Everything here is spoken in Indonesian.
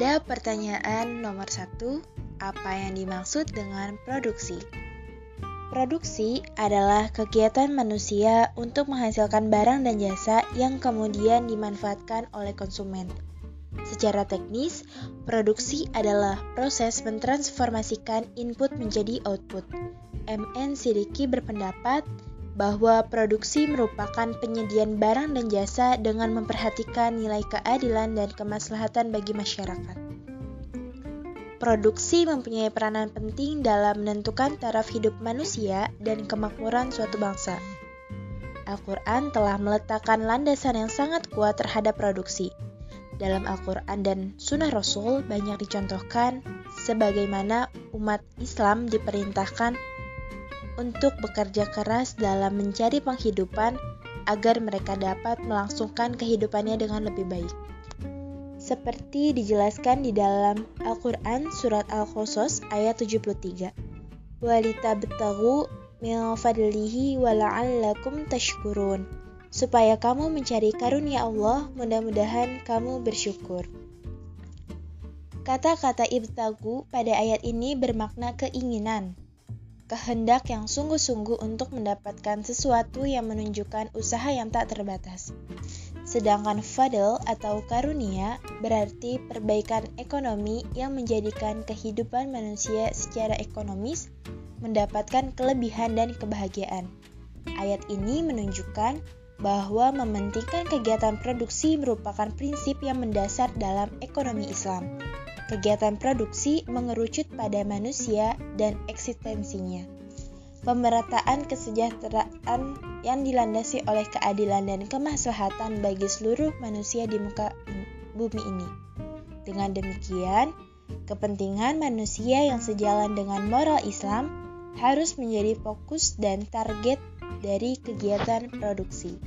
Pada pertanyaan nomor satu, apa yang dimaksud dengan produksi? Produksi adalah kegiatan manusia untuk menghasilkan barang dan jasa yang kemudian dimanfaatkan oleh konsumen. Secara teknis, produksi adalah proses mentransformasikan input menjadi output. MN Sidiki berpendapat bahwa produksi merupakan penyediaan barang dan jasa dengan memperhatikan nilai keadilan dan kemaslahatan bagi masyarakat. Produksi mempunyai peranan penting dalam menentukan taraf hidup manusia dan kemakmuran suatu bangsa. Al-Quran telah meletakkan landasan yang sangat kuat terhadap produksi. Dalam Al-Quran dan Sunnah Rasul banyak dicontohkan sebagaimana umat Islam diperintahkan untuk bekerja keras dalam mencari penghidupan agar mereka dapat melangsungkan kehidupannya dengan lebih baik. Seperti dijelaskan di dalam Al-Quran Surat Al-Qasas ayat 73. Walita betagu min fadlihi wala'allakum tashkurun. Supaya kamu mencari karunia Allah, mudah-mudahan kamu bersyukur. Kata-kata ibtagu pada ayat ini bermakna keinginan, kehendak yang sungguh-sungguh untuk mendapatkan sesuatu yang menunjukkan usaha yang tak terbatas. Sedangkan fadl atau karunia berarti perbaikan ekonomi yang menjadikan kehidupan manusia secara ekonomis mendapatkan kelebihan dan kebahagiaan. Ayat ini menunjukkan bahwa mementingkan kegiatan produksi merupakan prinsip yang mendasar dalam ekonomi Islam. Kegiatan produksi mengerucut pada manusia dan eksistensinya. Pemerataan kesejahteraan yang dilandasi oleh keadilan dan kemaslahatan bagi seluruh manusia di muka bumi ini. Dengan demikian, kepentingan manusia yang sejalan dengan moral Islam harus menjadi fokus dan target dari kegiatan produksi.